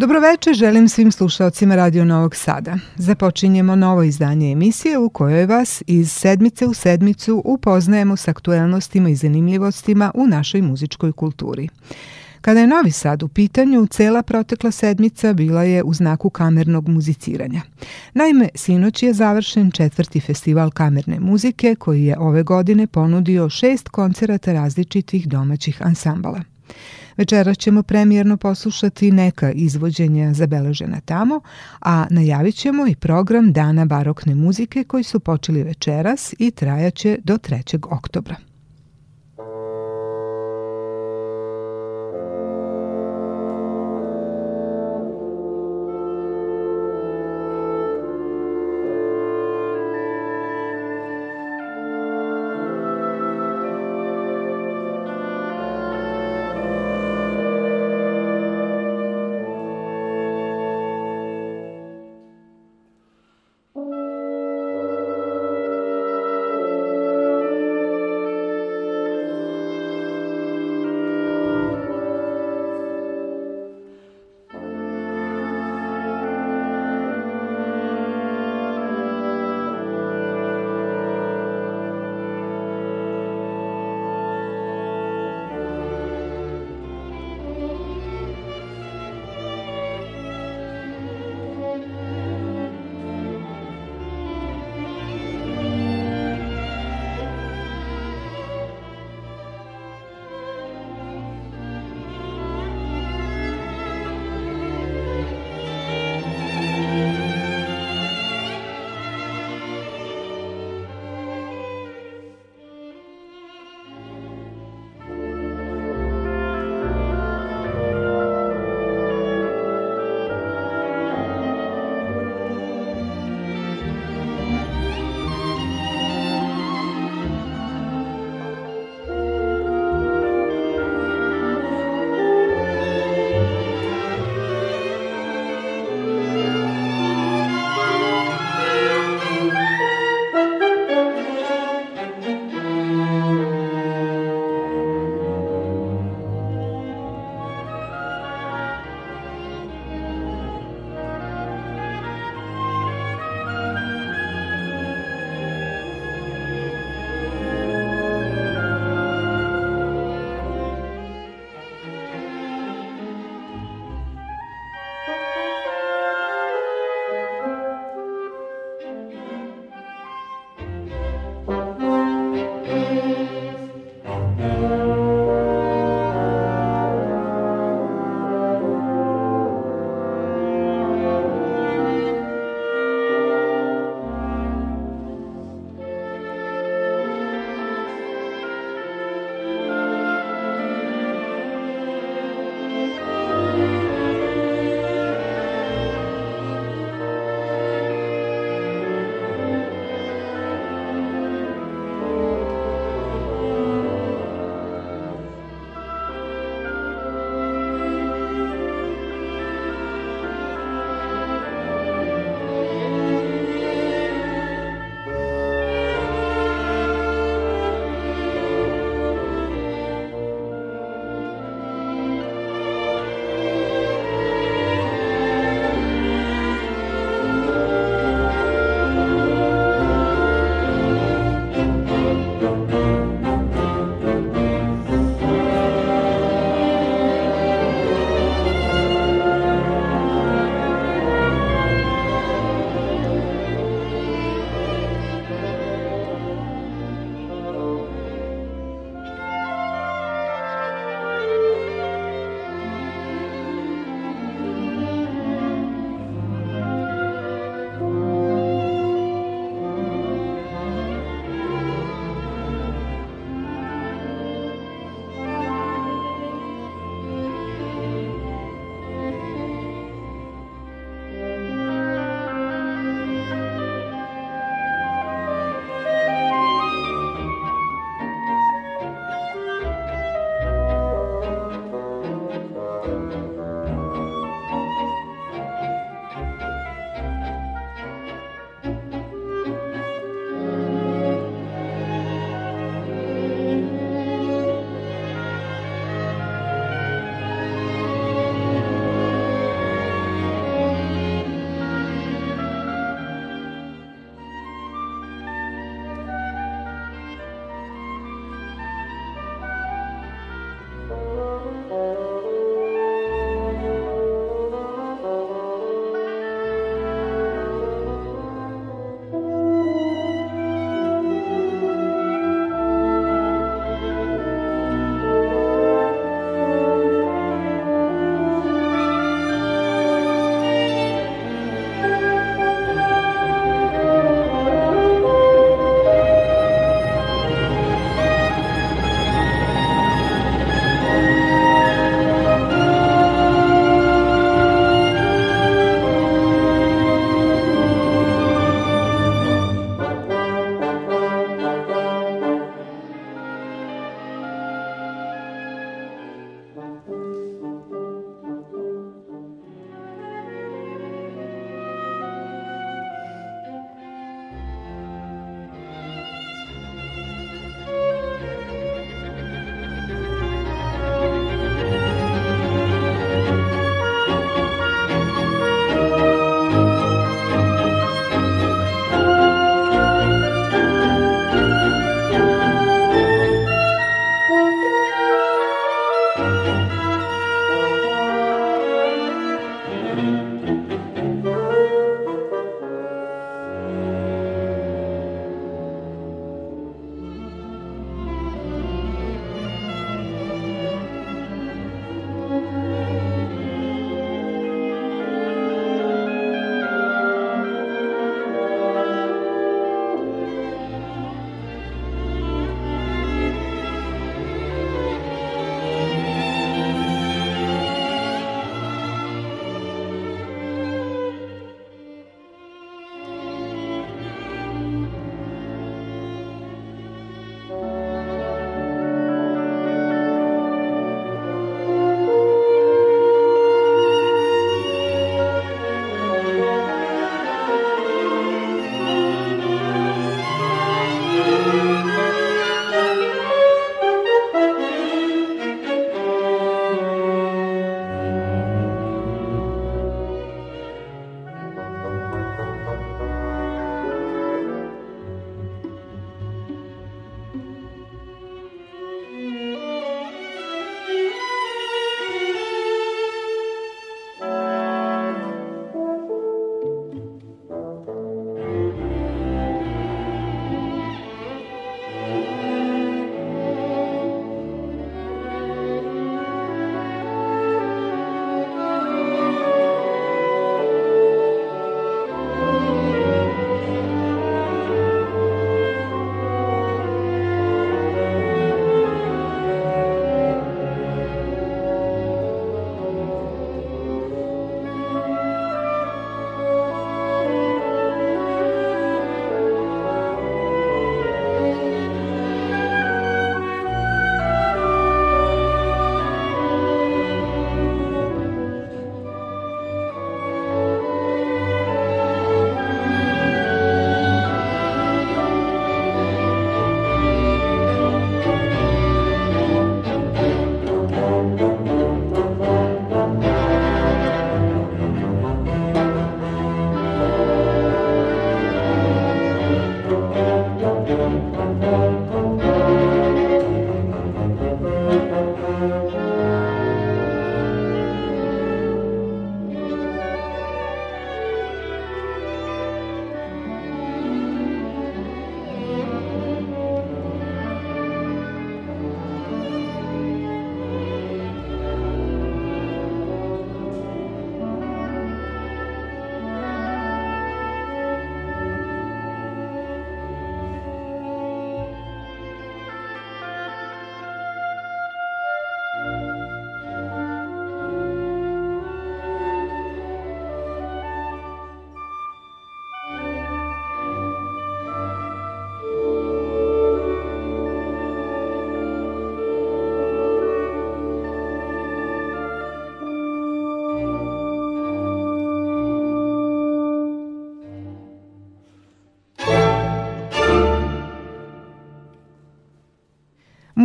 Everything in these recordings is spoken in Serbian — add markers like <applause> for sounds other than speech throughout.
Dobroveče, želim svim slušalcima Radio Novog Sada. Započinjemo novo izdanje emisije u kojoj vas iz sedmice u sedmicu upoznajemo s aktuelnostima i zanimljivostima u našoj muzičkoj kulturi. Kada je Novi Sad u pitanju, cela protekla sedmica bila je u znaku kamernog muziciranja. Naime, sinoć je završen četvrti festival kamerne muzike koji je ove godine ponudio šest koncerata različitih domaćih ansambala. Večera ćemo premijerno poslušati neka izvođenja zabeležena tamo, a najavit ćemo i program Dana barokne muzike koji su počeli večeras i trajaće do 3. oktobra.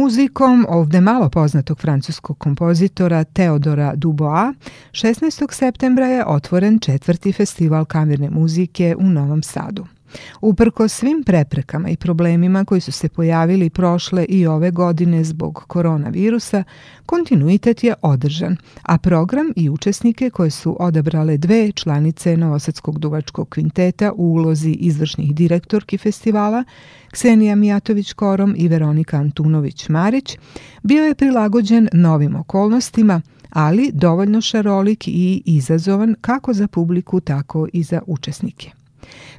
muzikom ovde malo poznatog francuskog kompozitora Teodora Duboa, 16. septembra je otvoren četvrti festival kamerne muzike u Novom Sadu. Uprko svim preprekama i problemima koji su se pojavili prošle i ove godine zbog koronavirusa, kontinuitet je održan, a program i učesnike koje su odabrale dve članice Novosadskog duvačkog kvinteta u ulozi izvršnih direktorki festivala, Ksenija Mijatović-Korom i Veronika Antunović-Marić, bio je prilagođen novim okolnostima, ali dovoljno šarolik i izazovan kako za publiku, tako i za učesnike.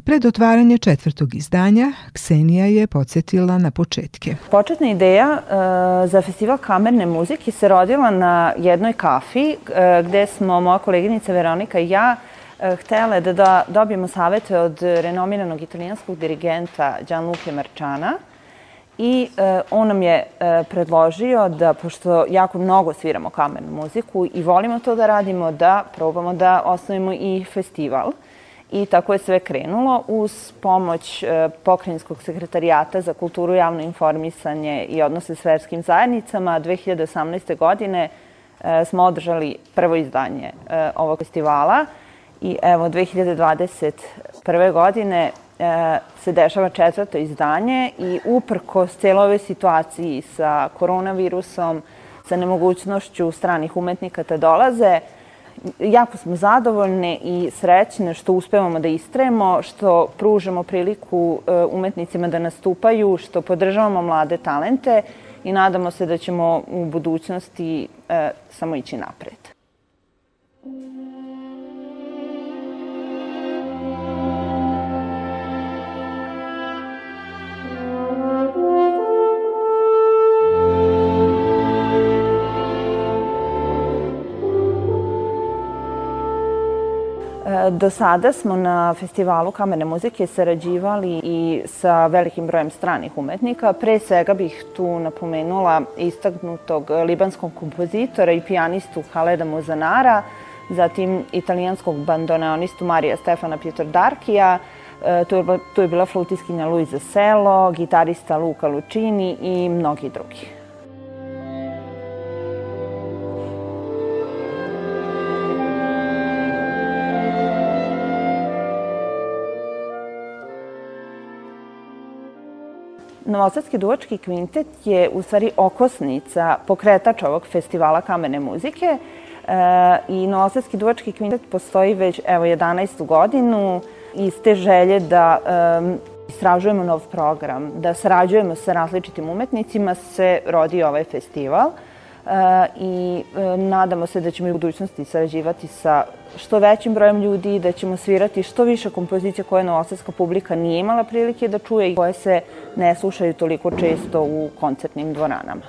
Pred otvaranje četvrtog izdanja Ksenija je podsjetila na početke. Početna ideja e, za festival kamerne muzike se rodila na jednoj kafi e, gde smo moja koleginica Veronika i ja e, htele da, da dobijemo savete od renomiranog italijanskog dirigenta Gianluca Marčana i e, on nam je e, predložio da, pošto jako mnogo sviramo kamernu muziku i volimo to da radimo, da probamo da osnovimo i festival – I tako je sve krenulo uz pomoć e, Pokrajinskog sekretarijata za kulturu, javno informisanje i odnose s verskim zajednicama. 2018. godine e, smo održali prvo izdanje e, ovog festivala i evo 2021. godine se dešava četvrto izdanje i uprko s cijelo ove situaciji sa koronavirusom, sa nemogućnošću stranih umetnika da dolaze, jako smo zadovoljne i srećne što uspevamo da istrajemo, što pružamo priliku e, umetnicima da nastupaju, što podržavamo mlade talente i nadamo se da ćemo u budućnosti e, samo ići napred. Do sada smo na festivalu kamene muzike sarađivali i sa velikim brojem stranih umetnika. Pre svega bih tu napomenula istaknutog libanskog kompozitora i pijanistu Haleda Mozanara, zatim italijanskog bandoneonistu Marija Stefana Pietrodarkija, e, tu tu je bila flutiskinja Luiza Selo, gitarista Luka Lučini i mnogi drugi. Novosadski duvački kvintet je u stvari okosnica, pokretač ovog festivala kamene muzike e, i Novosadski duvački kvintet postoji već evo 11. godinu iz te želje da um, istražujemo nov program, da sarađujemo sa različitim umetnicima se rodi ovaj festival – Eh, i eh, nadamo se da ćemo i u budućnosti sarađivati sa što većim brojem ljudi da ćemo svirati što više kompozicija koje novosadska publika nije imala prilike da čuje i koje se ne slušaju toliko često u koncertnim dvoranama.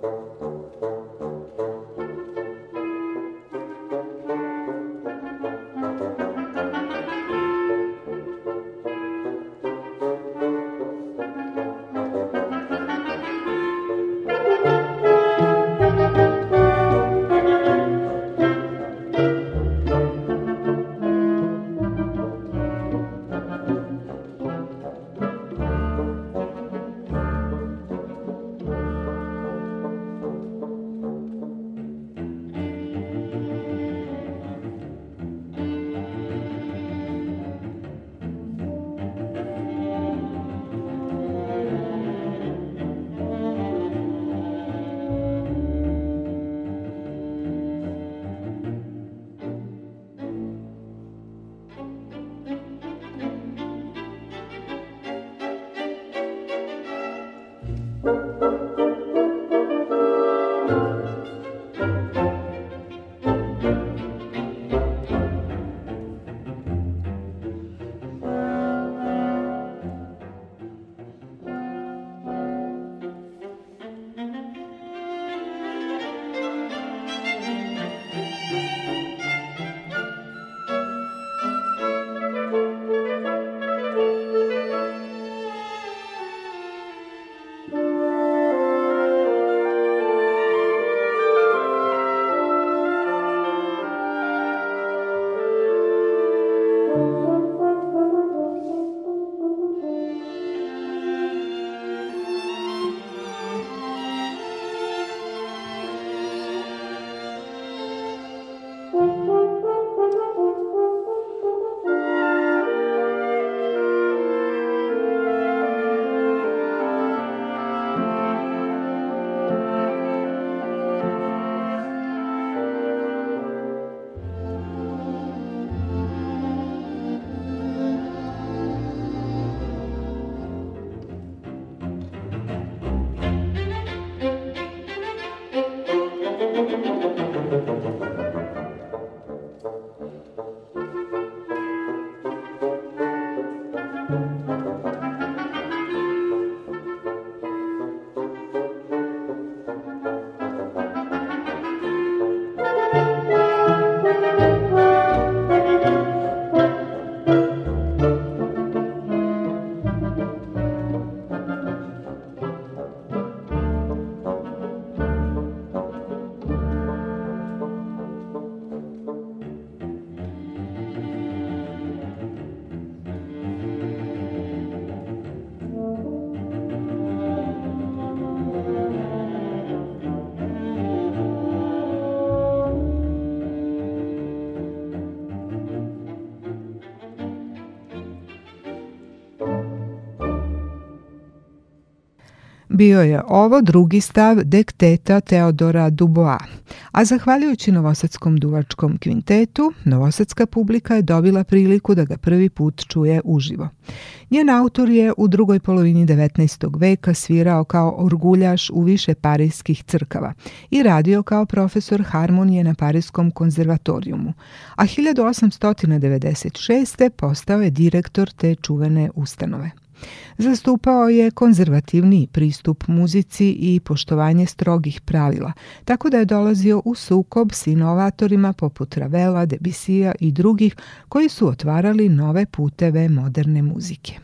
Thank you. bio je ovo drugi stav dekteta Teodora Dubois, a zahvaljujući Novosadskom duvačkom kvintetu, novosadska publika je dobila priliku da ga prvi put čuje uživo. Njen autor je u drugoj polovini 19. veka svirao kao orguljaš u više parijskih crkava i radio kao profesor harmonije na Parijskom konzervatorijumu, a 1896. postao je direktor te čuvene ustanove. Zastupao je konzervativni pristup muzici i poštovanje strogih pravila, tako da je dolazio u sukob s inovatorima poput Ravela, Debisija i drugih koji su otvarali nove puteve moderne muzike.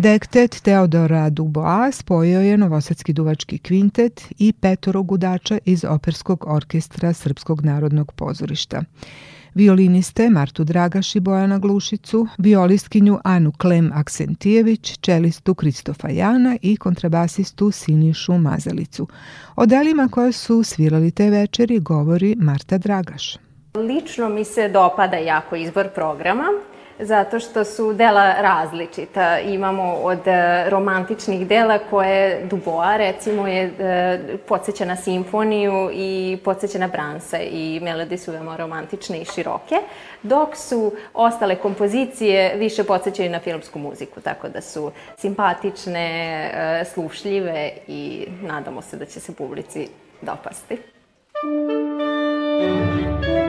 Dektet Teodora Dubois spojio je Novosadski duvački kvintet i petoro gudača iz Operskog orkestra Srpskog narodnog pozorišta. Violiniste Martu Dragaš i Bojana Glušicu, violistkinju Anu Klem Aksentijević, čelistu Kristofa Jana i kontrabasistu Sinišu Mazalicu. O delima koje su svirali te večeri govori Marta Dragaš. Lično mi se dopada jako izbor programa zato što su dela različita. Imamo od e, romantičnih dela koje Dubois recimo je e, podsjeća na simfoniju i podsjeća na Bransa i melodije su veoma romantične i široke, dok su ostale kompozicije više podsjećaju na filmsku muziku, tako da su simpatične, e, slušljive i nadamo se da će se publici dopasti. Thank you.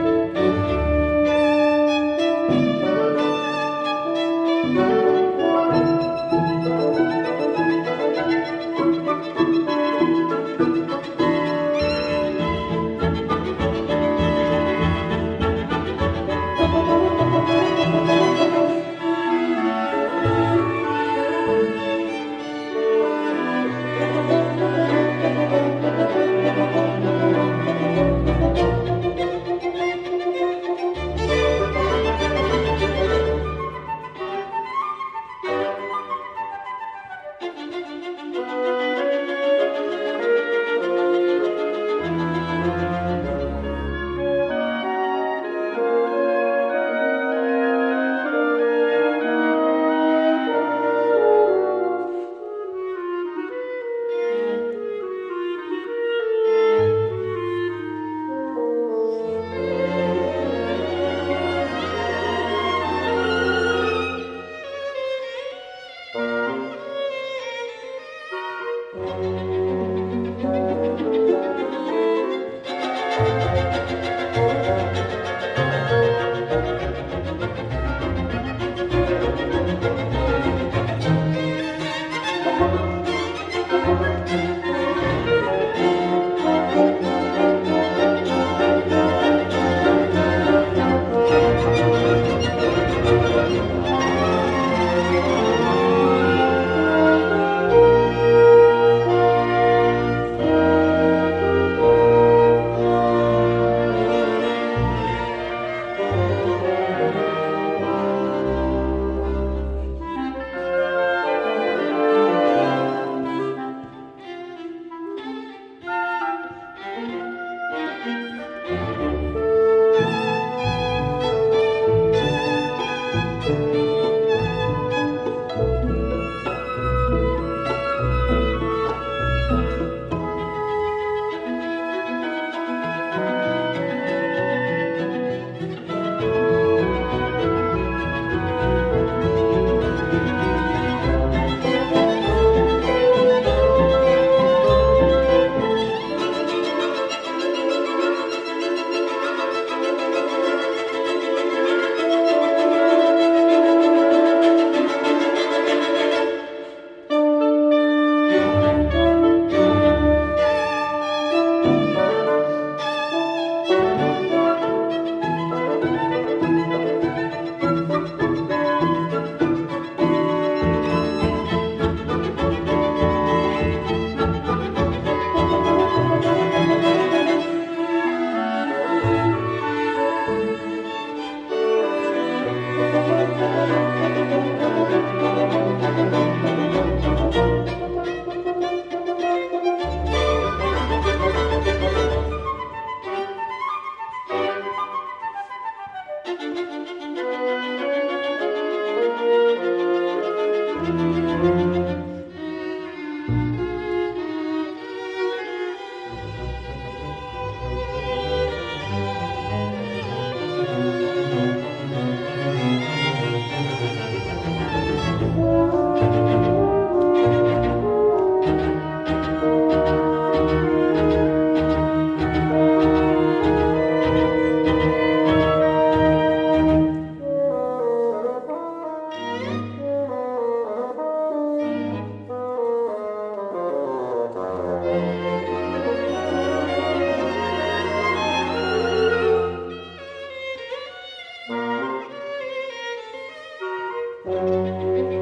thank you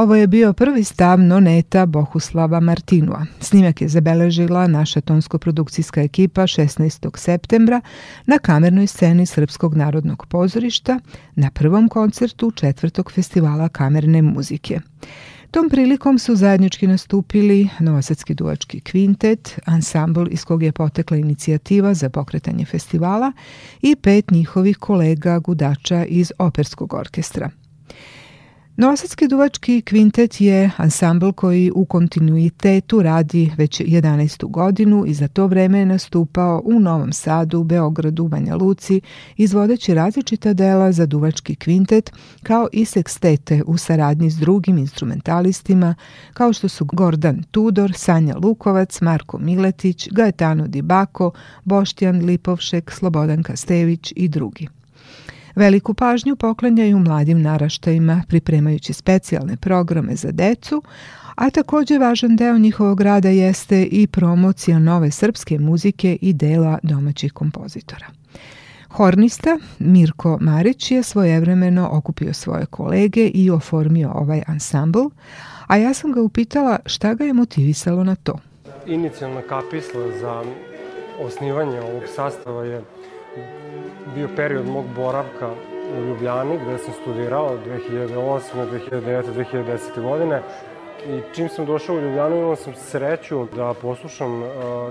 Ovo je bio prvi stav noneta Bohuslava Martinua. Snimak je zabeležila naša tonsko-produkcijska ekipa 16. septembra na kamernoj sceni Srpskog narodnog pozorišta na prvom koncertu četvrtog festivala kamerne muzike. Tom prilikom su zajednički nastupili Novosadski duvački kvintet, ansambl iz kog je potekla inicijativa za pokretanje festivala i pet njihovih kolega gudača iz operskog orkestra. Novosadski duvački kvintet je ansambl koji u kontinuitetu radi već 11. godinu i za to vreme je nastupao u Novom Sadu, Beogradu, Banja Luci, izvodeći različita dela za duvački kvintet, kao i sekstete u saradnji s drugim instrumentalistima, kao što su Gordan Tudor, Sanja Lukovac, Marko Miletić, Gaetano Dibako, Boštjan Lipovšek, Slobodan Kastević i drugi. Veliku pažnju poklanjaju mladim naraštajima, pripremajući specijalne programe za decu, a takođe važan deo njihovog rada jeste i promocija nove srpske muzike i dela domaćih kompozitora. Hornista Mirko Marić je svojevremeno okupio svoje kolege i oformio ovaj ansambl, a ja sam ga upitala šta ga je motivisalo na to. Inicijalna kapisla za osnivanje ovog sastava je bio period mog boravka u Ljubljani gde sam studirao 2008. 2009. 2010. godine i čim sam došao u Ljubljanu imao sam sreću da poslušam uh,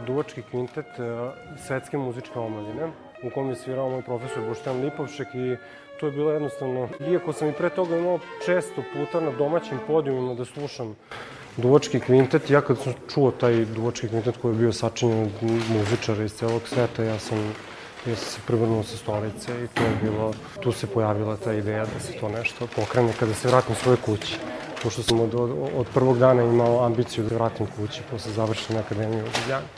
duvački kvintet uh, svetske muzičke omladine u kom je svirao moj profesor Boštjan Lipovšek i to je bilo jednostavno, iako sam i pre toga imao često puta na domaćim podijumima da slušam duvački kvintet, ja kad sam čuo taj duvački kvintet koji je bio sačinjen od muzičara iz celog sveta, ja sam jer se prevrnuo sa stolice i to je bilo, tu se pojavila ta ideja da se to nešto pokrene kada se vratim svoje kući. Pošto sam od, od, od prvog dana imao ambiciju da vratim kući posle završene akademije u Ljubljani.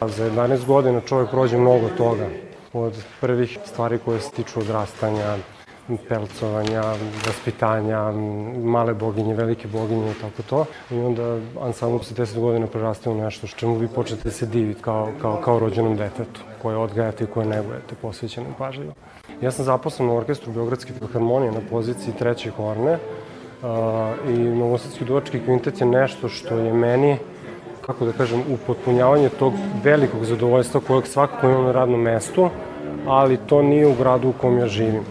Za 11 godina čovjek prođe mnogo toga, od prvih stvari koje se tiču odrastanja, pelcovanja, vaspitanja, male boginje, velike boginje i tako to. I onda ansambl se 10 godina prerastao u nešto čemu vi počnete da se diviti kao, kao, kao rođenom detetu koje odgajate i koje negujete posvećenom pažljivo. Ja sam zaposlen u orkestru Beogradske filharmonije na poziciji treće horne uh, i Novosadski duvački kvintet je nešto što je meni kako da kažem, upotpunjavanje tog velikog zadovoljstva kojeg svakako imam na radnom mestu, ali to nije u gradu u kom ja živim.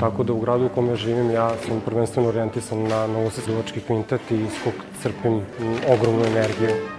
Tako da u gradu u kom ja živim ja sam prvenstveno orijentisan na novosađevački kvintet i iz kog crpim ogromnu energiju.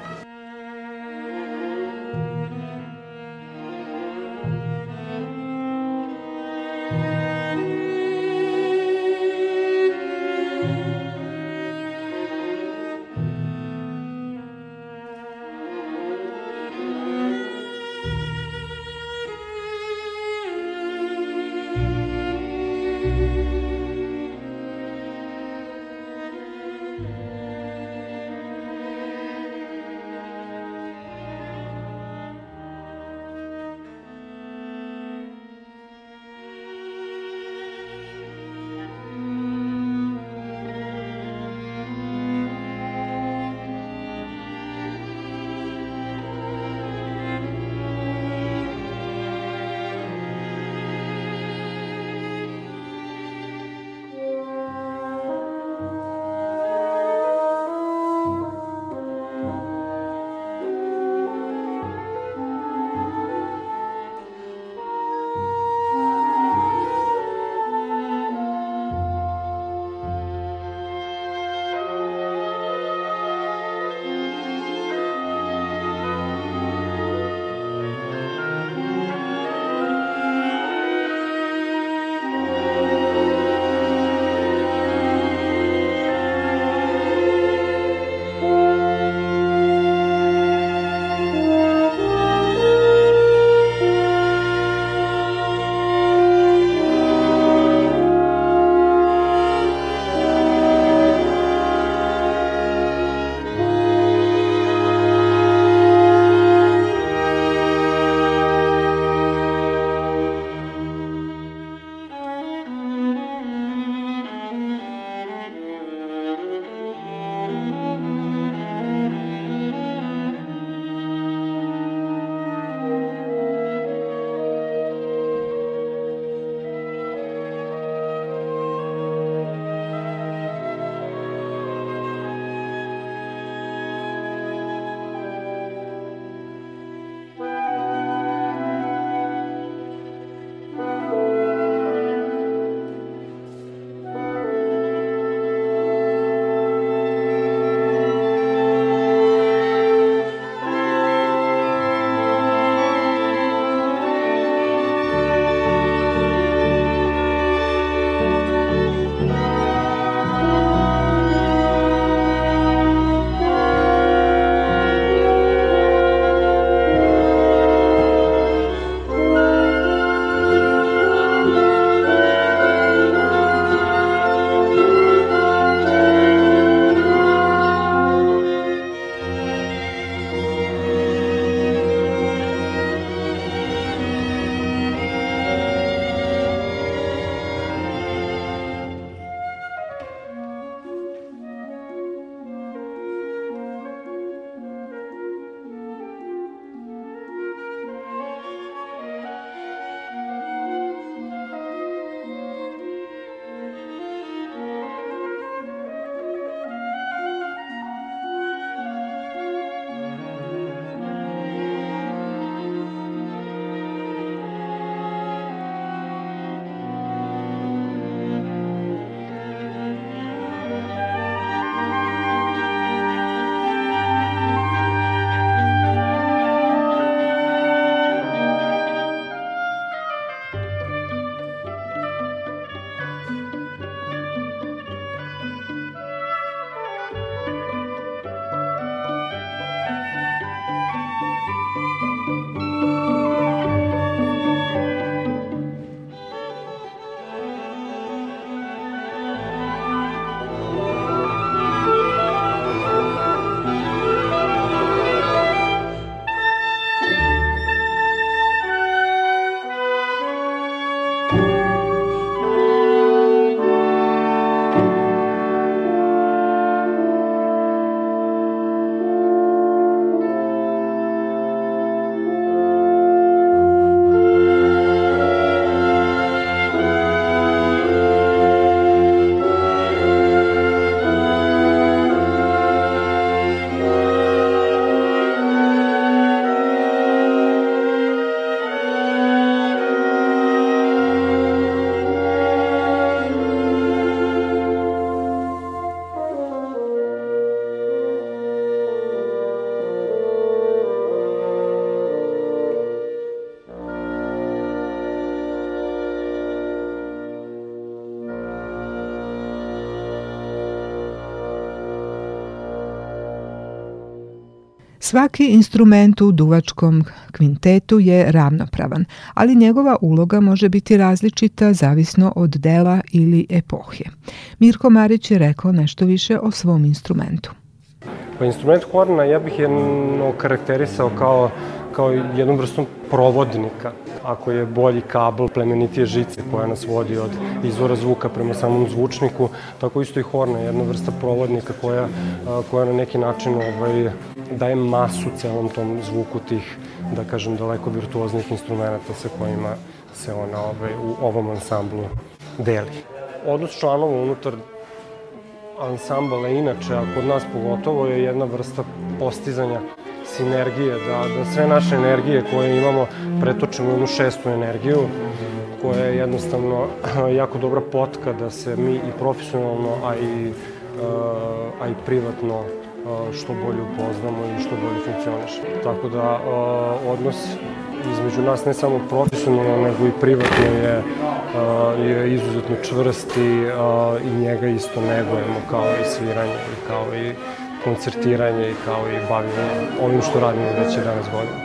Svaki instrument u duvačkom kvintetu je ravnopravan, ali njegova uloga može biti različita zavisno od dela ili epohe. Mirko Marić je rekao nešto više o svom instrumentu. Pa instrument horna ja bih je karakterisao kao, kao jednom vrstom provodnika. Ako je bolji kabel, plemenitije žice koja nas vodi od izvora zvuka prema samom zvučniku, tako isto i horna je jedna vrsta provodnika koja, koja na neki način ovaj, daje masu celom tom zvuku tih, da kažem, daleko virtuoznih instrumenta sa kojima se ona ovaj, u ovom ansamblu deli. Odnos članova unutar ansambala inače, a kod nas pogotovo, je jedna vrsta postizanja sinergije, da, da sve naše energije koje imamo pretočimo u jednu šestu energiju, koja je jednostavno <clears throat> jako dobra potka da se mi i profesionalno, a i, a i privatno što bolje upoznamo i što bolje funkcioniše. Tako da odnos između nas ne samo profesionalno nego i privatno je, je izuzetno čvrst i, i njega isto negujemo kao i sviranje kao i koncertiranje i kao i bavimo ovim što radimo već 11 godina.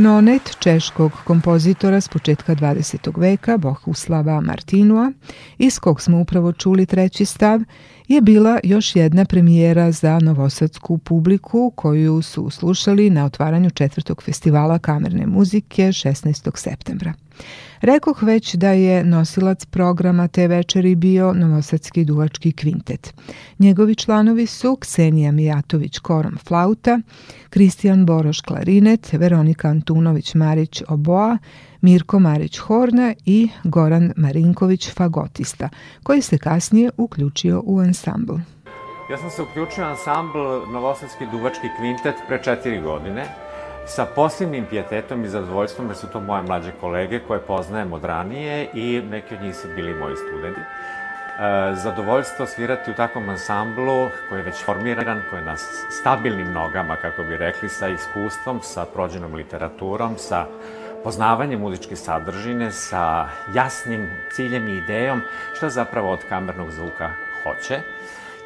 Nonet češkog kompozitora s početka 20. veka Bohuslava Martinua, iz kog smo upravo čuli treći stav, je bila još jedna premijera za novosadsku publiku koju su slušali na otvaranju četvrtog festivala kamerne muzike 16. septembra. Rekoh već da je nosilac programa te večeri bio novosadski duvački kvintet. Njegovi članovi su Ksenija Mijatović korom flauta, Kristijan Boroš klarinet, Veronika Antunović Marić oboa, Mirko Marić Horna i Goran Marinković fagotista, koji se kasnije uključio u ansambl. Ja sam se uključio u ansambl Novosadski duvački kvintet pre četiri godine sa posebnim pijetetom i zadovoljstvom, jer su to moje mlađe kolege koje poznajem od ranije i neki od njih su bili moji studenti. E, zadovoljstvo svirati u takvom ansamblu koji je već formiran, koji je na stabilnim nogama, kako bi rekli, sa iskustvom, sa prođenom literaturom, sa poznavanje muzičke sadržine sa jasnim ciljem i idejom što zapravo od kamernog zvuka hoće.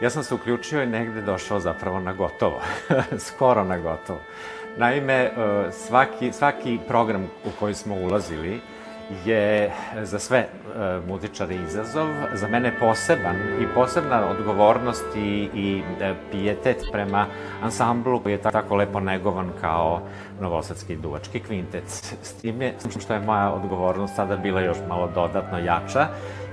Ja sam se uključio i negde došao zapravo na gotovo, <laughs> skoro na gotovo. Naime, e, svaki, svaki program u koji smo ulazili je za sve e, muzičare izazov, za mene poseban i posebna odgovornost i, i e, pijetet prema ansamblu koji je tako lepo negovan kao novosadski duvački kvintet. S tim je, što je moja odgovornost sada bila još malo dodatno jača,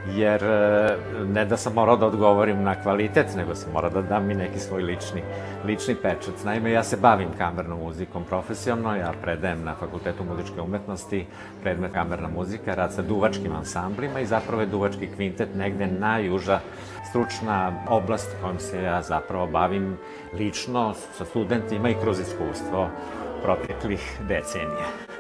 jer e, ne da sam morao da odgovorim na kvalitet, nego sam morao da dam i neki svoj lični, lični pečat. Naime, ja se bavim kamernom muzikom profesionalno, ja predajem na Fakultetu muzičke umetnosti predmet kamerna muzika, rad sa duvačkim ansamblima i zapravo je duvački kvintet negde najuža stručna oblast kojom se ja zapravo bavim lično sa studentima i kroz iskustvo proteklih decenija.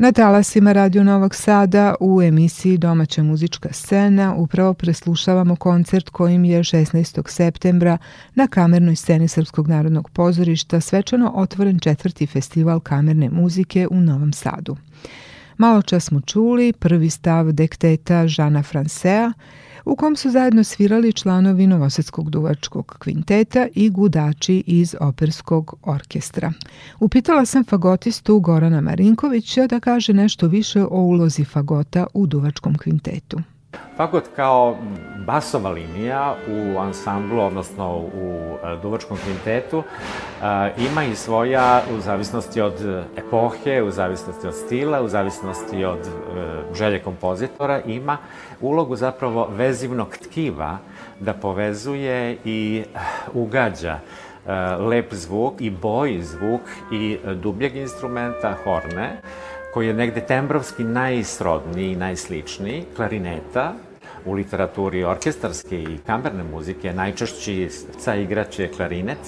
Na talasima Radio Novog Sada u emisiji Domaća muzička scena upravo preslušavamo koncert kojim je 16. septembra na kamernoj sceni Srpskog narodnog pozorišta svečano otvoren četvrti festival kamerne muzike u Novom Sadu. Malo čas smo čuli prvi stav dekteta Žana Fransea, u kom su zajedno svirali članovi Novosadskog duvačkog kvinteta i gudači iz operskog orkestra. Upitala sam fagotistu Gorana Marinkovića da kaže nešto više o ulozi fagota u duvačkom kvintetu. Fagot kao basova linija u ansamblu, odnosno u e, duvačkom kvintetu, e, ima i svoja, u zavisnosti od epohe, u zavisnosti od stila, u zavisnosti od e, želje kompozitora, ima ulogu zapravo vezivnog tkiva da povezuje i ugađa lep zvuk i boji zvuk i dubljeg instrumenta, horne, koji je negde tembrovski najsrodniji i najsličniji, klarineta, u literaturi orkestarske i kamerne muzike najčešći sa igrač je klarinet,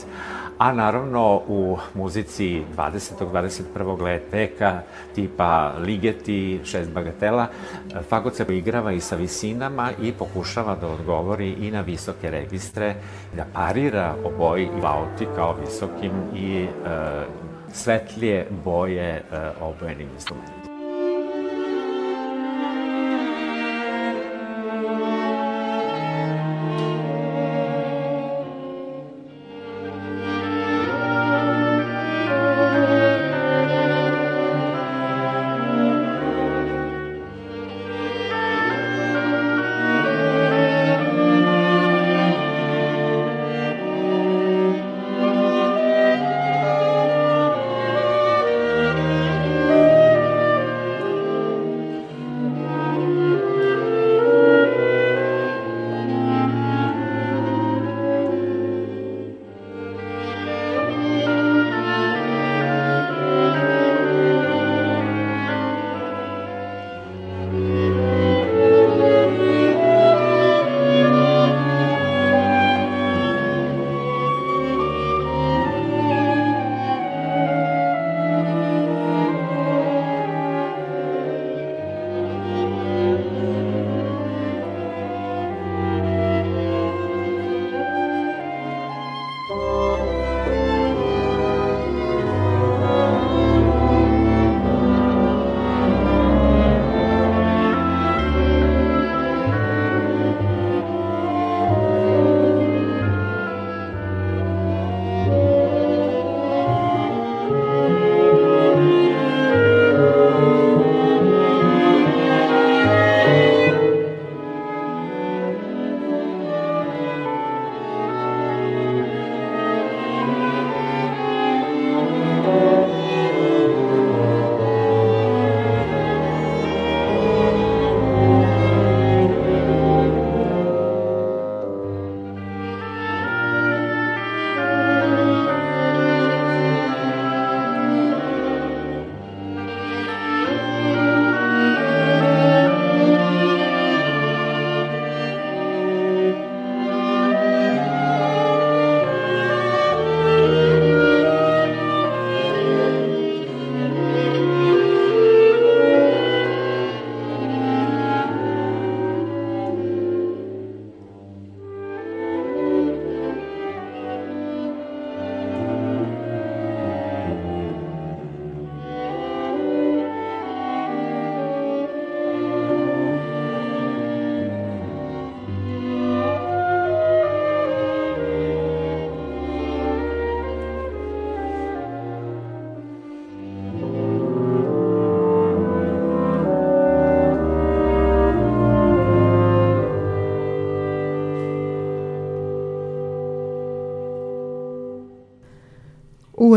a naravno u muzici 20. 21. veka tipa Ligeti, šest bagatela, fagot se igrava i sa visinama i pokušava da odgovori i na visoke registre, da parira oboj i lauti kao visokim i e, svetlije boje eh, obojenim instrumentima.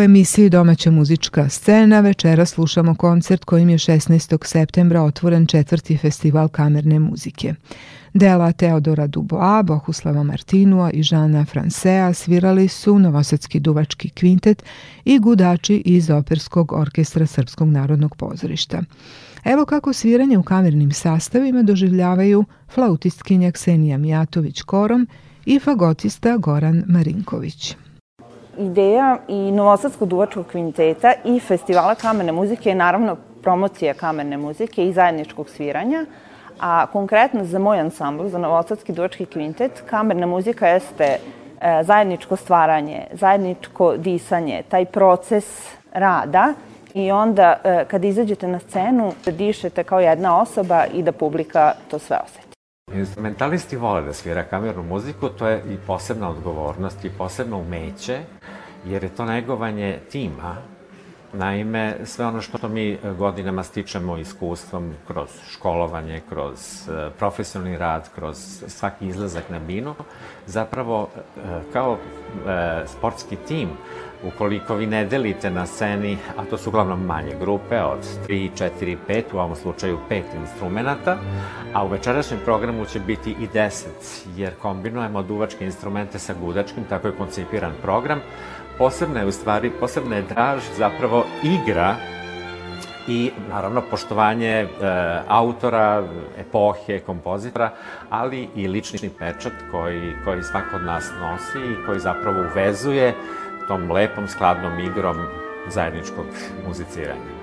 emisiji Domaća muzička scena večera slušamo koncert kojim je 16. septembra otvoren četvrti festival kamerne muzike. Dela Teodora Duboa, Bohuslava Martinua i Žana Fransea svirali su Novosadski duvački kvintet i gudači iz Operskog orkestra Srpskog narodnog pozorišta. Evo kako sviranje u kamernim sastavima doživljavaju flautistkinja Ksenija Mijatović Korom i fagotista Goran Marinković. Ideja i Novosadskog duvačkog kvinteta i festivala kamerne muzike je naravno promocija kamerne muzike i zajedničkog sviranja, a konkretno za moj ansambl, za Novosadski duvački kvintet, kamerna muzika jeste e, zajedničko stvaranje, zajedničko disanje, taj proces rada i onda e, kada izađete na scenu da dišete kao jedna osoba i da publika to sve osjeti. Instrumentalisti vole da svira kamernu muziku, to je i posebna odgovornost i posebno umeće, jer je to negovanje tima. Naime, sve ono što mi godinama stičemo iskustvom kroz školovanje, kroz e, profesionalni rad, kroz svaki izlazak na binu, zapravo e, kao e, sportski tim Ukoliko vi ne delite na sceni, a to su uglavnom manje grupe od 3, 4, 5, u ovom slučaju 5 instrumenta, a u večerašnjem programu će biti i 10, jer kombinujemo duvačke instrumente sa gudačkim, tako je koncipiran program. Posebna je u stvari, posebna je draž zapravo igra i naravno poštovanje e, autora, epohe, kompozitora, ali i lični pečat koji, koji svako od nas nosi i koji zapravo uvezuje tom lepom, skladnom igrom zajedničkog muziciranja.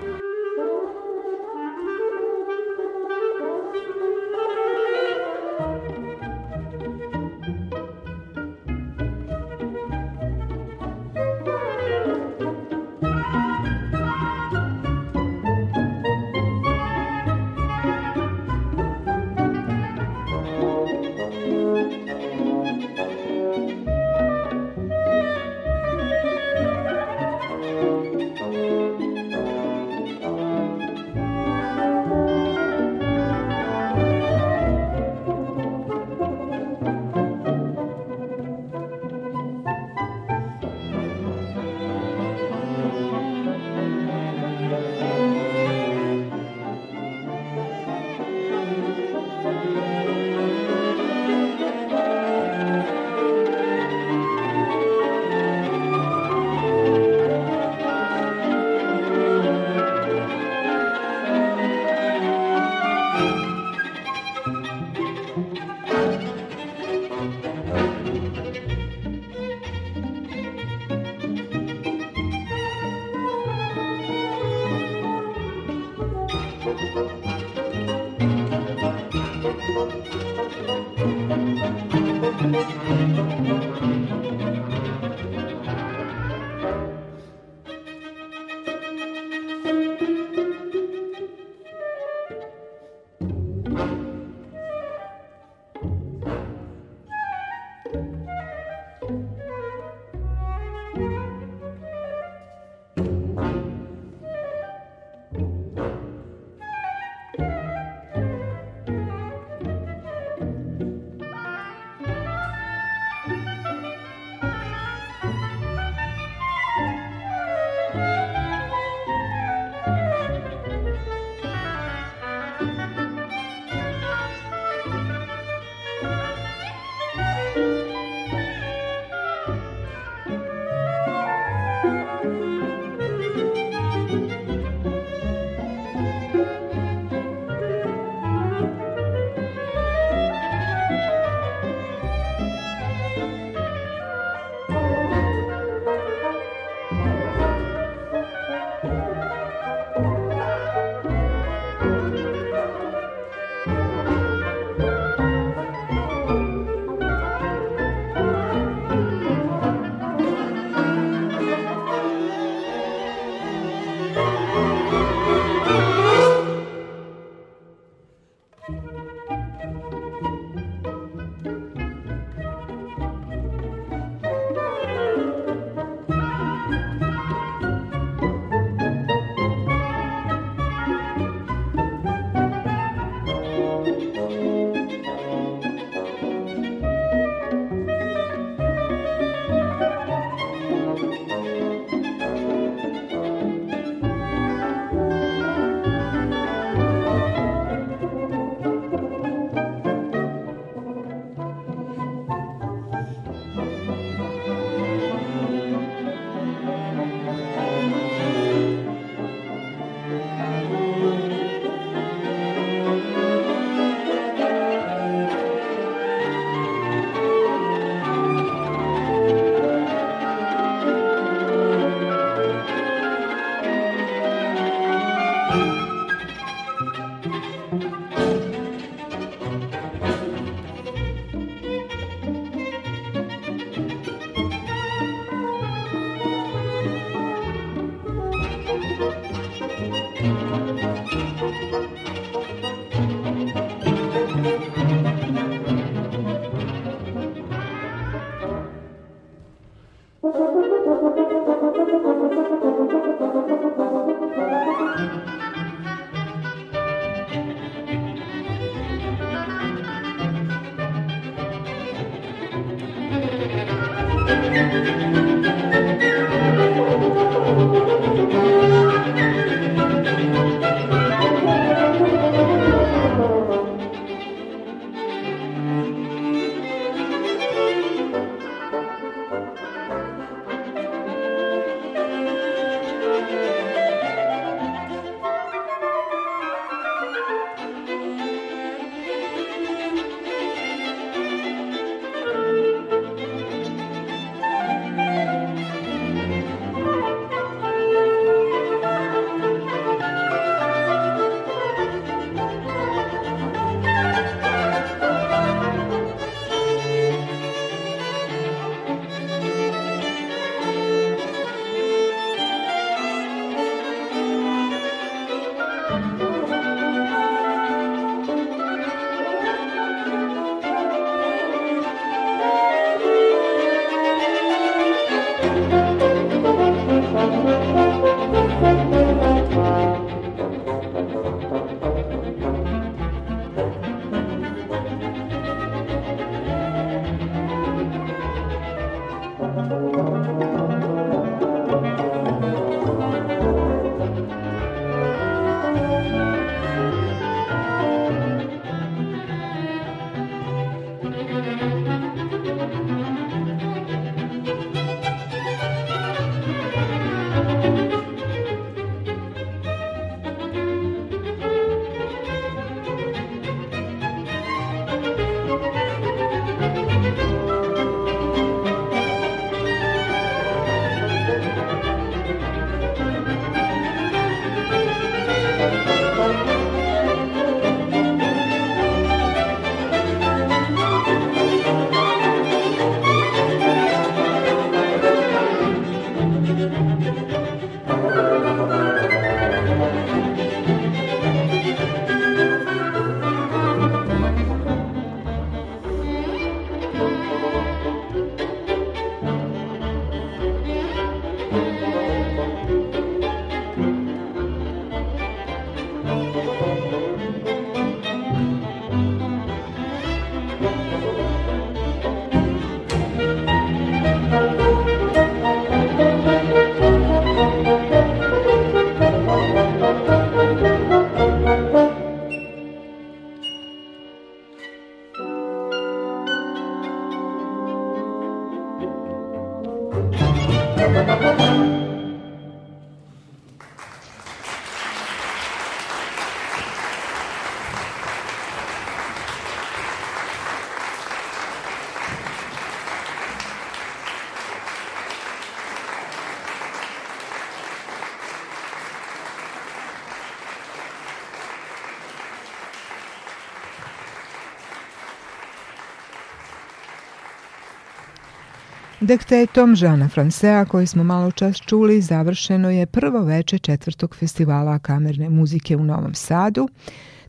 Dektetom Žana Francea, koji smo malo čas čuli, završeno je prvo veče četvrtog festivala kamerne muzike u Novom Sadu.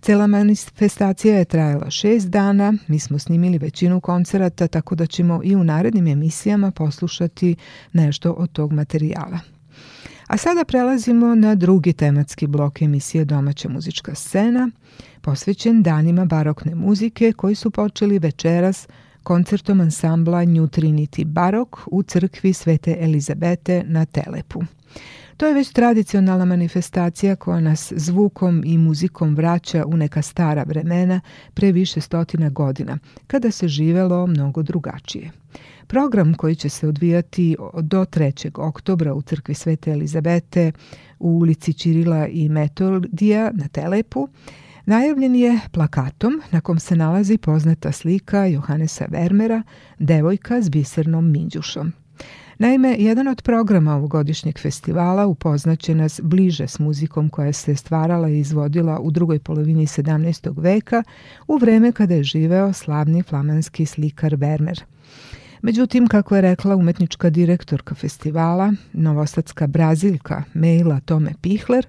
Cela manifestacija je trajala šest dana, mi smo snimili većinu koncerata, tako da ćemo i u narednim emisijama poslušati nešto od tog materijala. A sada prelazimo na drugi tematski blok emisije Domaća muzička scena, posvećen danima barokne muzike koji su počeli večeras koncertom ansambla New Trinity Barok u crkvi Svete Elizabete na Telepu. To je već tradicionalna manifestacija koja nas zvukom i muzikom vraća u neka stara vremena pre više stotina godina, kada se živelo mnogo drugačije. Program koji će se odvijati do 3. oktobra u crkvi Svete Elizabete u ulici Čirila i Metodija na Telepu Najavljen je plakatom na kom se nalazi poznata slika Johanesa Vermera, devojka s bisernom minđušom. Naime, jedan od programa ovogodišnjeg festivala upoznaće nas bliže s muzikom koja se stvarala i izvodila u drugoj polovini 17. veka u vreme kada je živeo slavni flamanski slikar Vermeer. Međutim, kako je rekla umetnička direktorka festivala, novosadska brazilka Mejla Tome Pihler,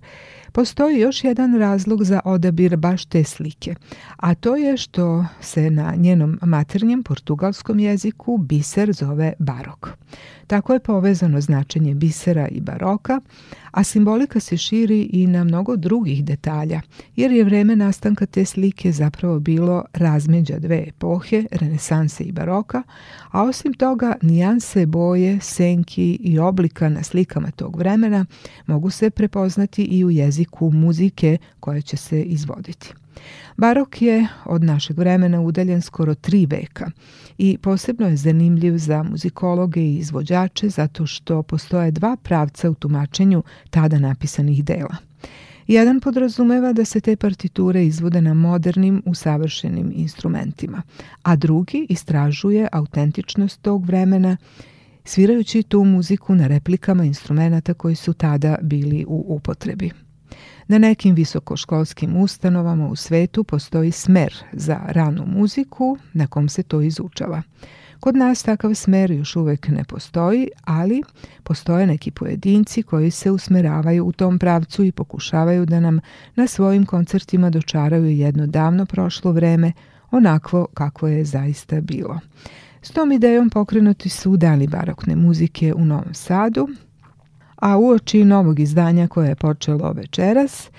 Postoji još jedan razlog za odabir baš te slike, a to je što se na njenom maternjem portugalskom jeziku biser zove barok. Tako je povezano značenje bisera i baroka, a simbolika se širi i na mnogo drugih detalja, jer je vreme nastanka te slike zapravo bilo razmeđa dve epohe, renesanse i baroka, a osim toga nijanse boje, senki i oblika na slikama tog vremena mogu se prepoznati i u jeziku muzike koja će se izvoditi. Barok je od našeg vremena udaljen skoro tri veka i posebno je zanimljiv za muzikologe i izvođače zato što postoje dva pravca u tumačenju tada napisanih dela. Jedan podrazumeva da se te partiture izvode na modernim, usavršenim instrumentima, a drugi istražuje autentičnost tog vremena svirajući tu muziku na replikama instrumenta koji su tada bili u upotrebi. Na nekim visokoškolskim ustanovama u svetu postoji smer za ranu muziku na kom se to izučava. Kod nas takav smer još uvek ne postoji, ali postoje neki pojedinci koji se usmeravaju u tom pravcu i pokušavaju da nam na svojim koncertima dočaraju jedno davno prošlo vreme, onakvo kako je zaista bilo. S tom idejom pokrenuti su dani barokne muzike u Novom Sadu, a uoči novog izdanja koje je počelo večeras,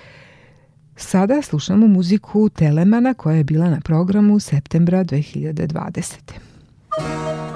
sada slušamo muziku Telemana koja je bila na programu septembra 2020.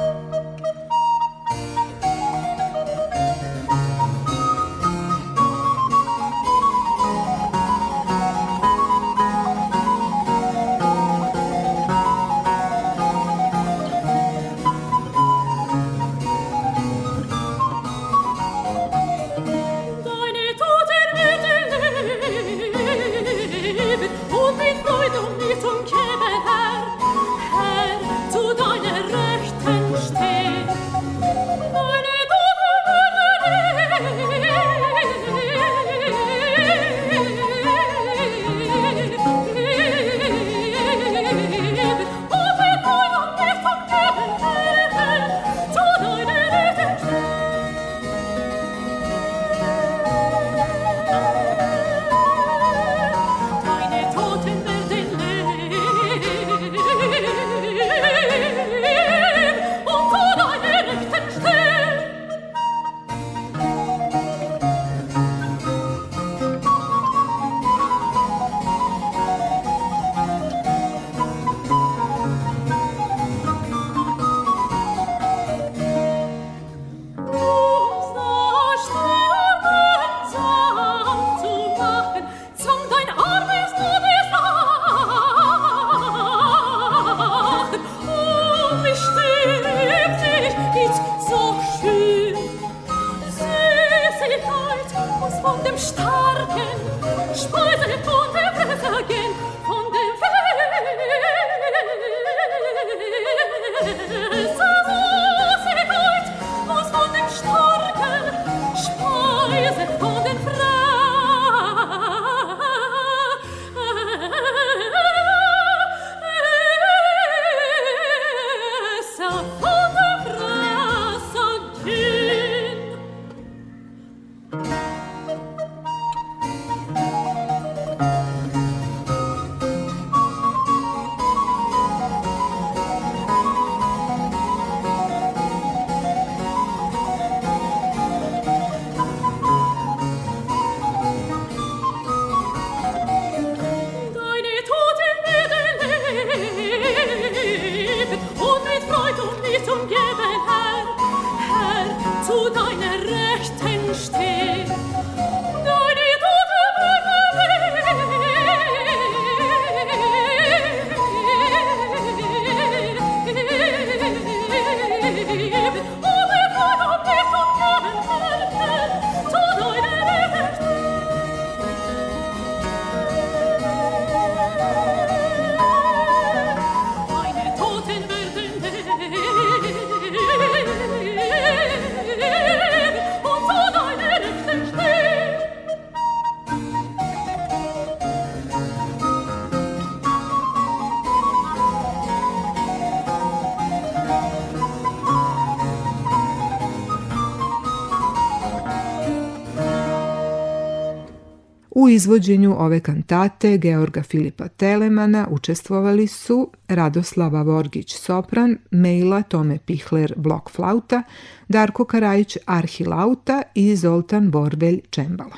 izvođenju ove kantate Georga Filipa Telemana učestvovali su Radoslava Vorgić sopran, Mejla Tome Pihler blok flauta, Darko Karajić arhilauta i Zoltan Borvelj čembala.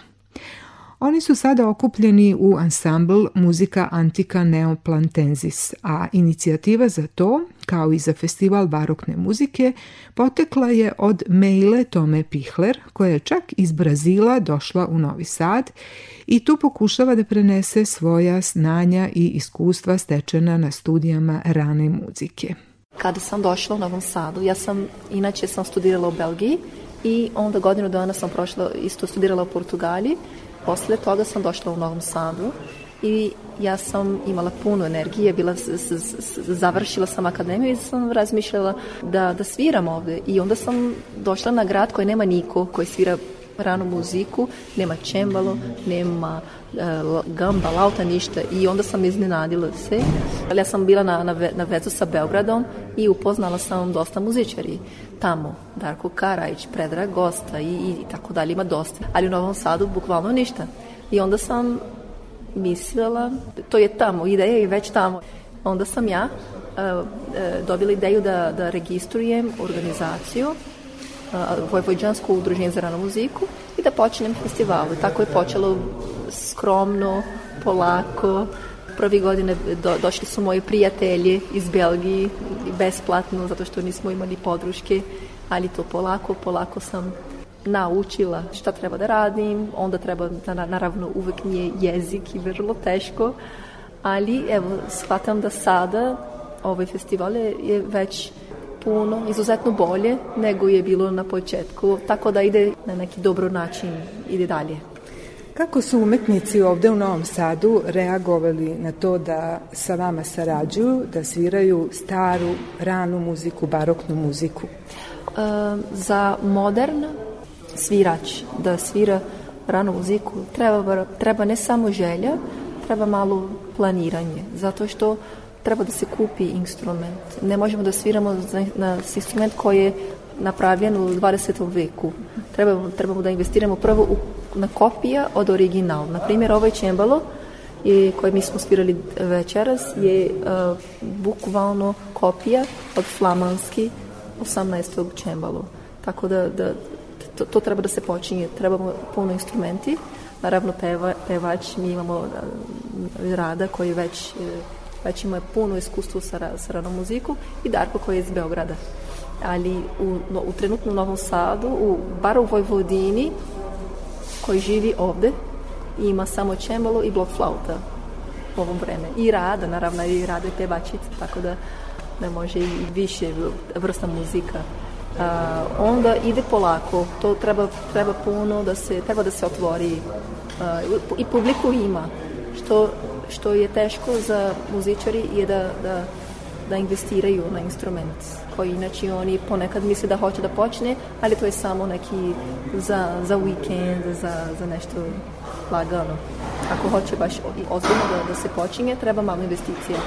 Oni su sada okupljeni u ansambl Muzika Antika Neoplantenzis, a inicijativa za to kao i za festival barokne muzike, potekla je od Meile Tome Pihler, koja je čak iz Brazila došla u Novi Sad i tu pokušava da prenese svoja znanja i iskustva stečena na studijama rane muzike. Kada sam došla u Novom Sadu, ja sam, inače sam studirala u Belgiji i onda godinu dana sam prošla, isto studirala u Portugaliji, posle toga sam došla u Novom Sadu i ja sam imala puno energije, bila, završila sam akademiju i sam razmišljala da, da sviram ovde i onda sam došla na grad koji nema niko, koji svira ranu muziku, nema čembalo, nema e, gamba, lauta, ništa i onda sam iznenadila se. Ja sam bila na, na, ve, na vezu sa Beogradom i upoznala sam dosta muzičari tamo, Darko Karajić, Predrag Gosta i, i tako dalje, ima dosta, ali u Novom Sadu bukvalno ništa. I onda sam mislila, to je tamo, ideja je već tamo. Onda sam ja e, e dobila ideju da, da registrujem organizaciju e, Vojvođansko udruženje za ranu muziku i da počnem festival. Tako je počelo skromno, polako. Prvi godine do, došli su moji prijatelji iz Belgije besplatno, zato što nismo imali podruške, ali to polako, polako sam naučila šta treba da radim, onda treba, na, naravno uvek nije jezik i vrlo teško, ali evo, shvatam da sada ovaj festival je, je već puno, izuzetno bolje nego je bilo na početku, tako da ide na neki dobro način, ide dalje. Kako su umetnici ovde u Novom Sadu reagovali na to da sa vama sarađuju, da sviraju staru, ranu muziku, baroknu muziku? E, za modern svirač da svira ranu muziku treba, treba ne samo želja treba malo planiranje zato što treba da se kupi instrument ne možemo da sviramo na instrument koji je napravljen u 20. veku trebamo, trebamo da investiramo prvo u, na kopija od original. na primjer ovaj čembalo i koje mi smo svirali večeras je uh, bukvalno kopija od flamanski 18. čembalo. Tako da, da to, to treba da se počinje, trebamo puno instrumenti, naravno peva, pevač, mi imamo eh, Rada koji već, eh, već ima puno iskustvo sa, sa ranom muziku i Darko koji je iz Beograda. Ali u, no, u trenutnom Novom Sadu, u, bar u Vojvodini, koji živi ovde, ima samo čembalo i blok flauta u ovom vreme. I Rada, naravno, i Rada je pevačica, tako da ne da može i više vrsta muzika a, onda ide polako, to treba, treba puno da se, treba da se otvori a, i publiku ima, što, što je teško za muzičari je da, da, da investiraju na instrument koji inače oni ponekad misle da hoće da počne, ali to je samo neki za, za weekend, za, za nešto lagano. Ako hoće baš ozbiljno da, da se počinje, treba malo investicija.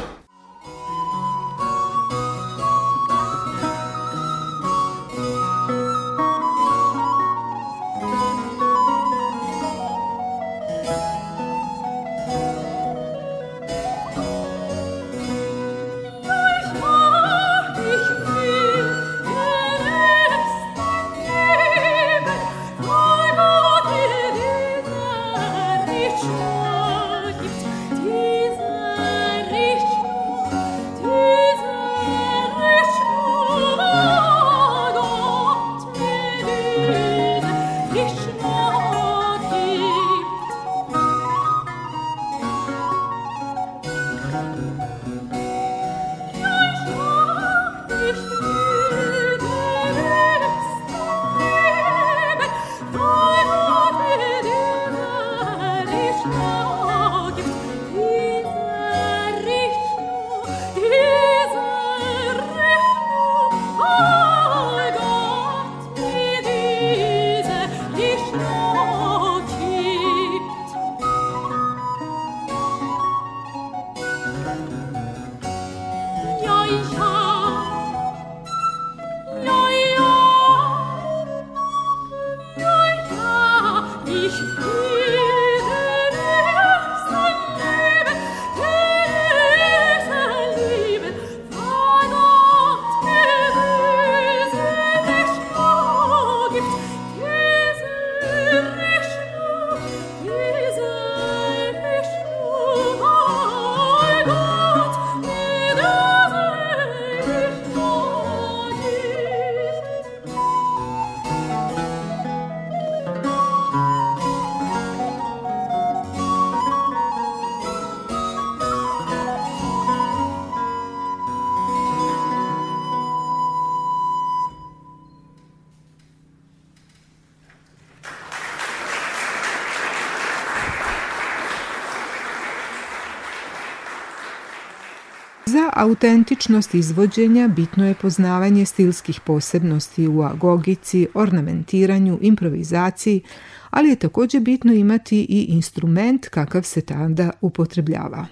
autentičnost izvođenja bitno je poznavanje stilskih posebnosti u agogici, ornamentiranju, improvizaciji, ali je takođe bitno imati i instrument kakav se tada upotrebljava.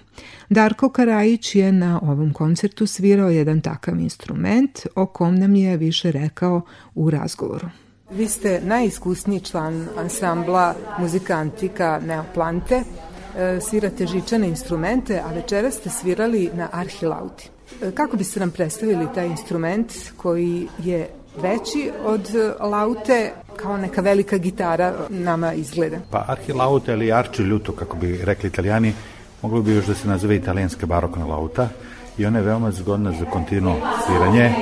Darko Karajić je na ovom koncertu svirao jedan takav instrument o kom nam je više rekao u razgovoru. Vi ste najiskusniji član ansambla muzikantika Neoplante. Neoplante E, svirate žičane instrumente, a večera ste svirali na Arhilauti. E, kako biste nam predstavili taj instrument koji je veći od laute, kao neka velika gitara nama izgleda? Pa arhilaute ili arči ljuto, kako bi rekli italijani, moglo bi još da se nazove italijanska barokna lauta i ona je veoma zgodna za kontinuo sviranje e,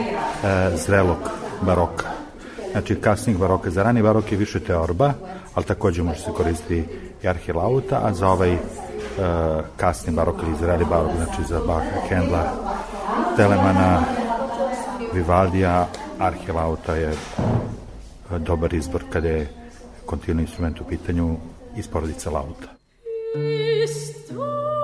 zrelog baroka. Znači kasnih baroka, za rani barok je više teorba, ali takođe može se koristiti i Arhilauta, a za ovaj e, kasni barok ili izreli barok, znači za Baha, Kendla, Telemana, Vivaldija, Arhilauta je e, dobar izbor kada je kontinuirni instrument u pitanju iz porodice Lauta. Isto.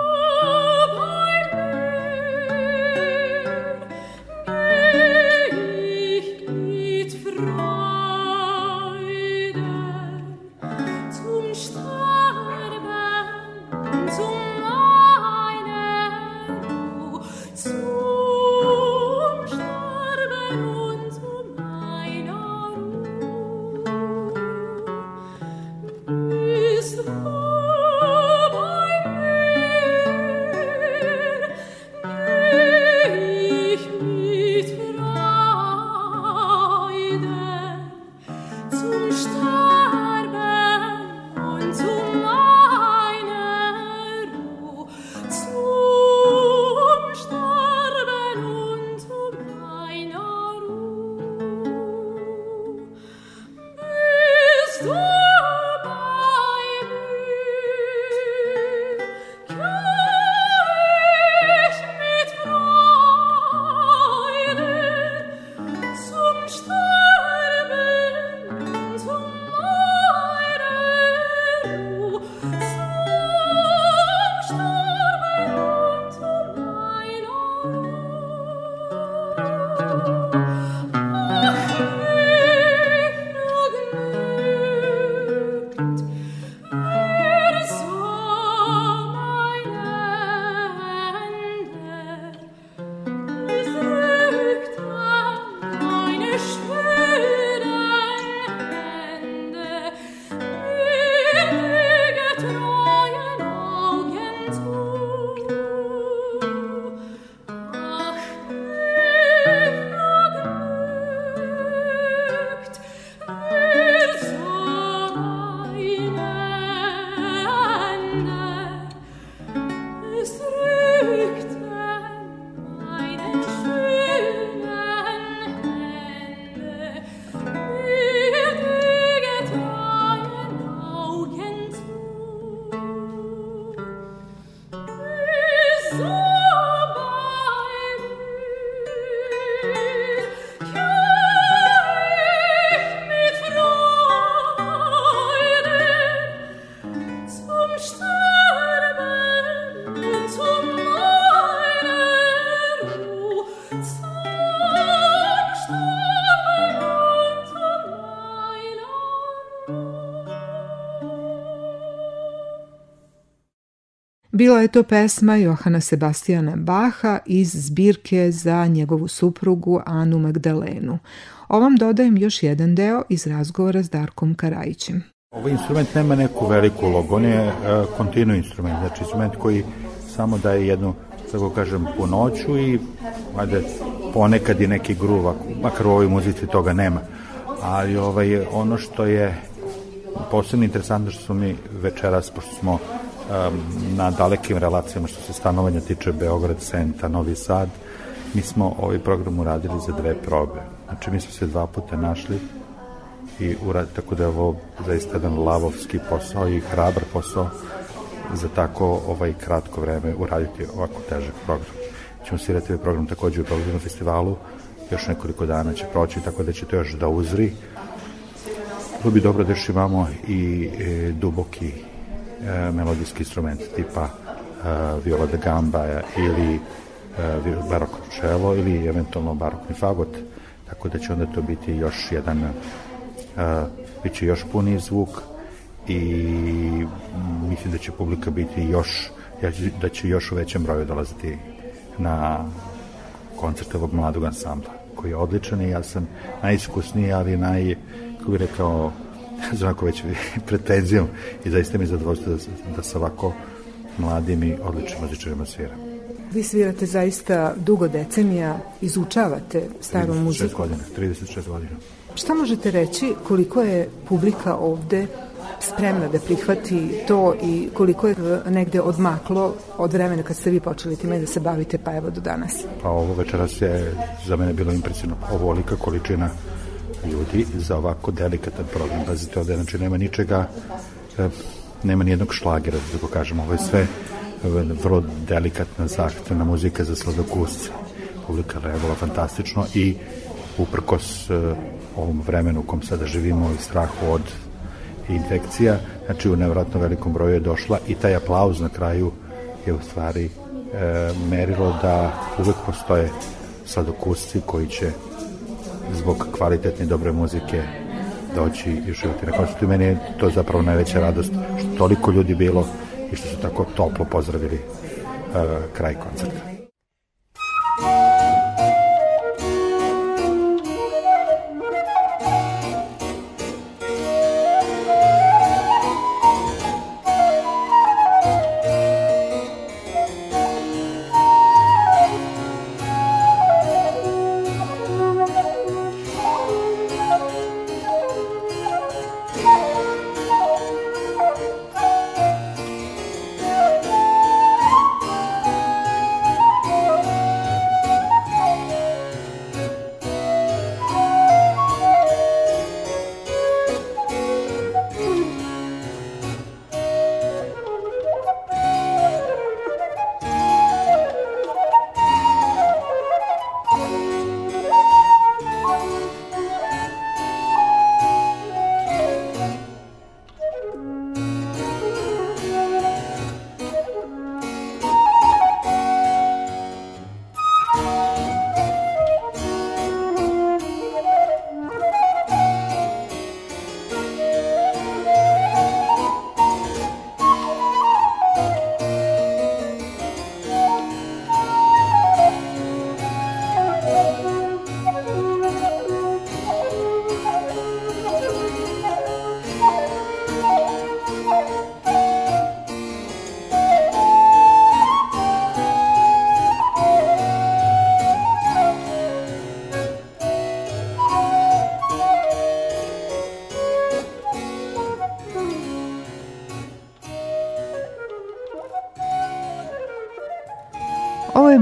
Bila je to pesma Johana Sebastijana Baha iz zbirke za njegovu suprugu Anu Magdalenu. Ovom dodajem još jedan deo iz razgovora s Darkom Karajićem. Ovaj instrument nema neku veliku ulogu, on je e, kontinu instrument, znači instrument koji samo daje jednu, da tako kažem, po noću i ajde, ponekad i neki gruva, makar u ovoj muzici toga nema. Ali ovaj, ono što je posebno interesantno što smo mi večeras, pošto smo um, na dalekim relacijama što se stanovanja tiče Beograd, Senta, Novi Sad, mi smo ovaj program uradili za dve probe. Znači mi smo se dva puta našli i uradili, tako da je ovo zaista jedan lavovski posao i hrabar posao za tako ovaj kratko vreme uraditi ovako težak program. Ćemo svirati ovaj program takođe u Beogradu festivalu, još nekoliko dana će proći, tako da će to još da uzri. Bilo bi dobro da još imamo i e, duboki E, melodijski instrument tipa e, viola da gamba ili e, barokno čelo ili eventualno barokni fagot tako da će onda to biti još jedan biće još puniji zvuk i mislim da će publika biti još da će još u većem broju dolaziti na koncert ovog mladog ansambla koji je odličan i ja sam najiskusniji ali naj, kako bih rekao onako <laughs> već pretenzijom i zaista mi zadovoljstvo da, da sa ovako mladim i odličnim muzičarima sviram. Vi svirate zaista dugo decenija, izučavate staru muziku. Godina, 36 godina. Šta možete reći koliko je publika ovde spremna da prihvati to i koliko je negde odmaklo od vremena kad ste vi počeli time da se bavite pa evo do danas? Pa ovo večeras je za mene bilo impresivno. Ovolika količina ljudi za ovako delikatan program. Pazite, ovde znači nema ničega, e, nema nijednog šlagera, da tako kažem, ovo je sve e, vrlo delikatna, zahtevna muzika za sladokusce. Publika reagovala fantastično i uprkos e, ovom vremenu u kom sada živimo i strahu od infekcija, znači u nevratno velikom broju je došla i taj aplauz na kraju je u stvari e, merilo da uvek postoje sladokusci koji će zbog kvalitetne dobre muzike doći i uživati na koncertu. Meni je to zapravo najveća radost što toliko ljudi bilo i što su tako toplo pozdravili uh, kraj koncerta.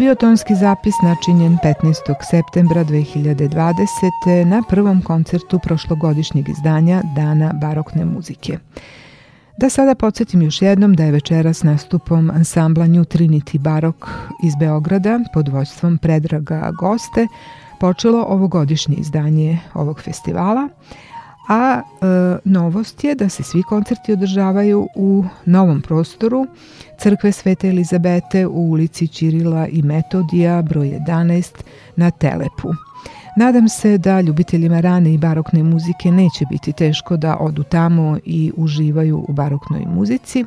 Aviotonski zapis načinjen 15. septembra 2020. na prvom koncertu prošlogodišnjeg izdanja Dana barokne muzike. Da sada podsjetim još jednom da je večeras nastupom ansambla New Trinity Barok iz Beograda pod vojstvom Predraga Goste počelo ovogodišnje izdanje ovog festivala, a e, novost je da se svi koncerti održavaju u novom prostoru crkve Svete Elizabete u ulici Čirila i Metodija broj 11 na Telepu. Nadam se da ljubiteljima rane i barokne muzike neće biti teško da odu tamo i uživaju u baroknoj muzici.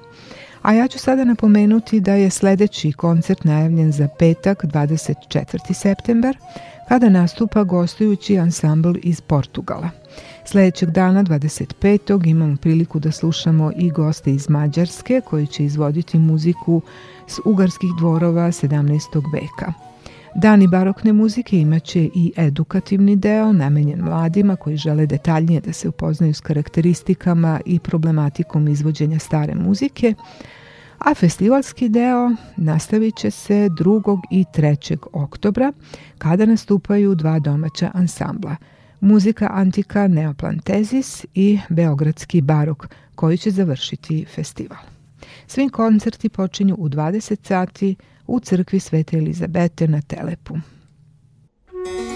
A ja ću sada napomenuti da je sledeći koncert najavljen za petak 24. septembar kada nastupa gostujući ansambl iz Portugala. Sledećeg dana, 25. imamo priliku da slušamo i goste iz Mađarske koji će izvoditi muziku s ugarskih dvorova 17. veka. Dani barokne muzike imaće i edukativni deo namenjen mladima koji žele detaljnije da se upoznaju s karakteristikama i problematikom izvođenja stare muzike, a festivalski deo nastavit će se 2. i 3. oktobra kada nastupaju dva domaća ansambla – muzika antika Neoplantezis i Beogradski barok koji će završiti festival. Svi koncerti počinju u 20 sati u crkvi Svete Elizabete na Telepu. Thank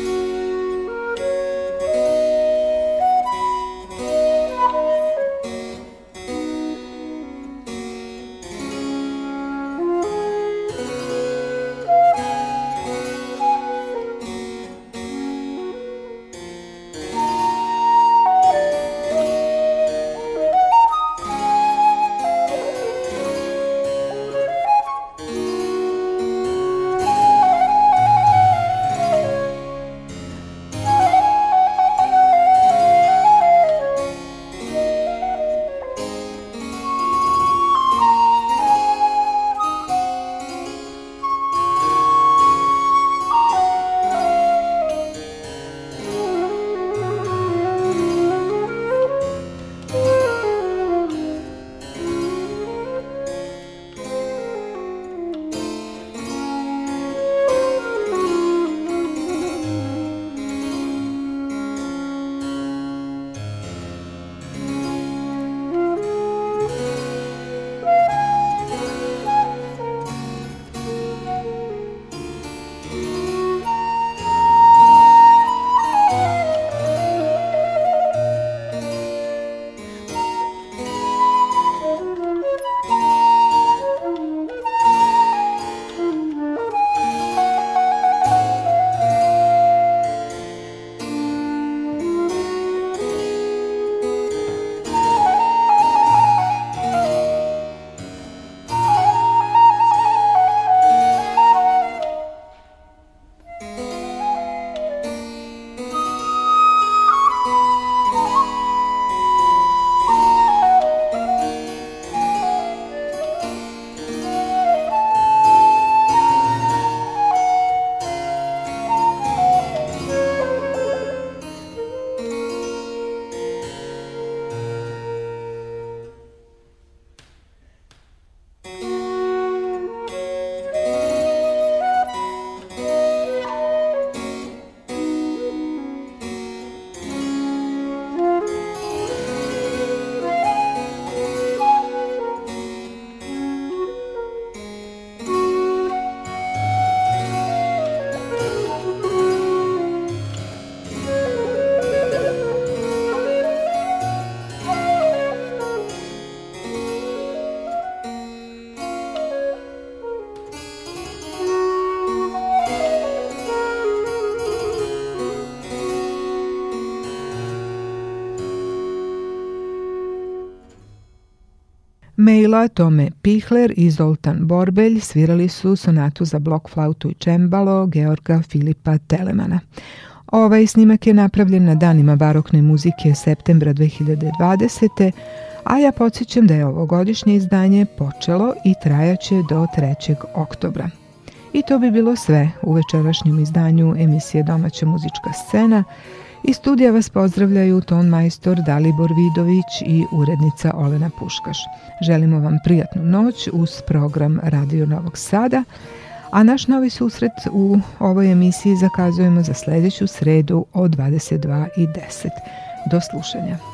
Vila, Tome Pihler i Zoltan Borbelj svirali su sonatu za blok flautu i čembalo Georga Filipa Telemana. Ovaj snimak je napravljen na danima barokne muzike septembra 2020. A ja podsjećam da je ovogodišnje izdanje počelo i trajaće do 3. oktobra. I to bi bilo sve u večerašnjem izdanju emisije Domaća muzička scena. Iz studija vas pozdravljaju ton majstor Dalibor Vidović i urednica Olena Puškaš. Želimo vam prijatnu noć uz program Radio Novog Sada, a naš novi susret u ovoj emisiji zakazujemo za sledeću sredu o 22.10. Do slušanja.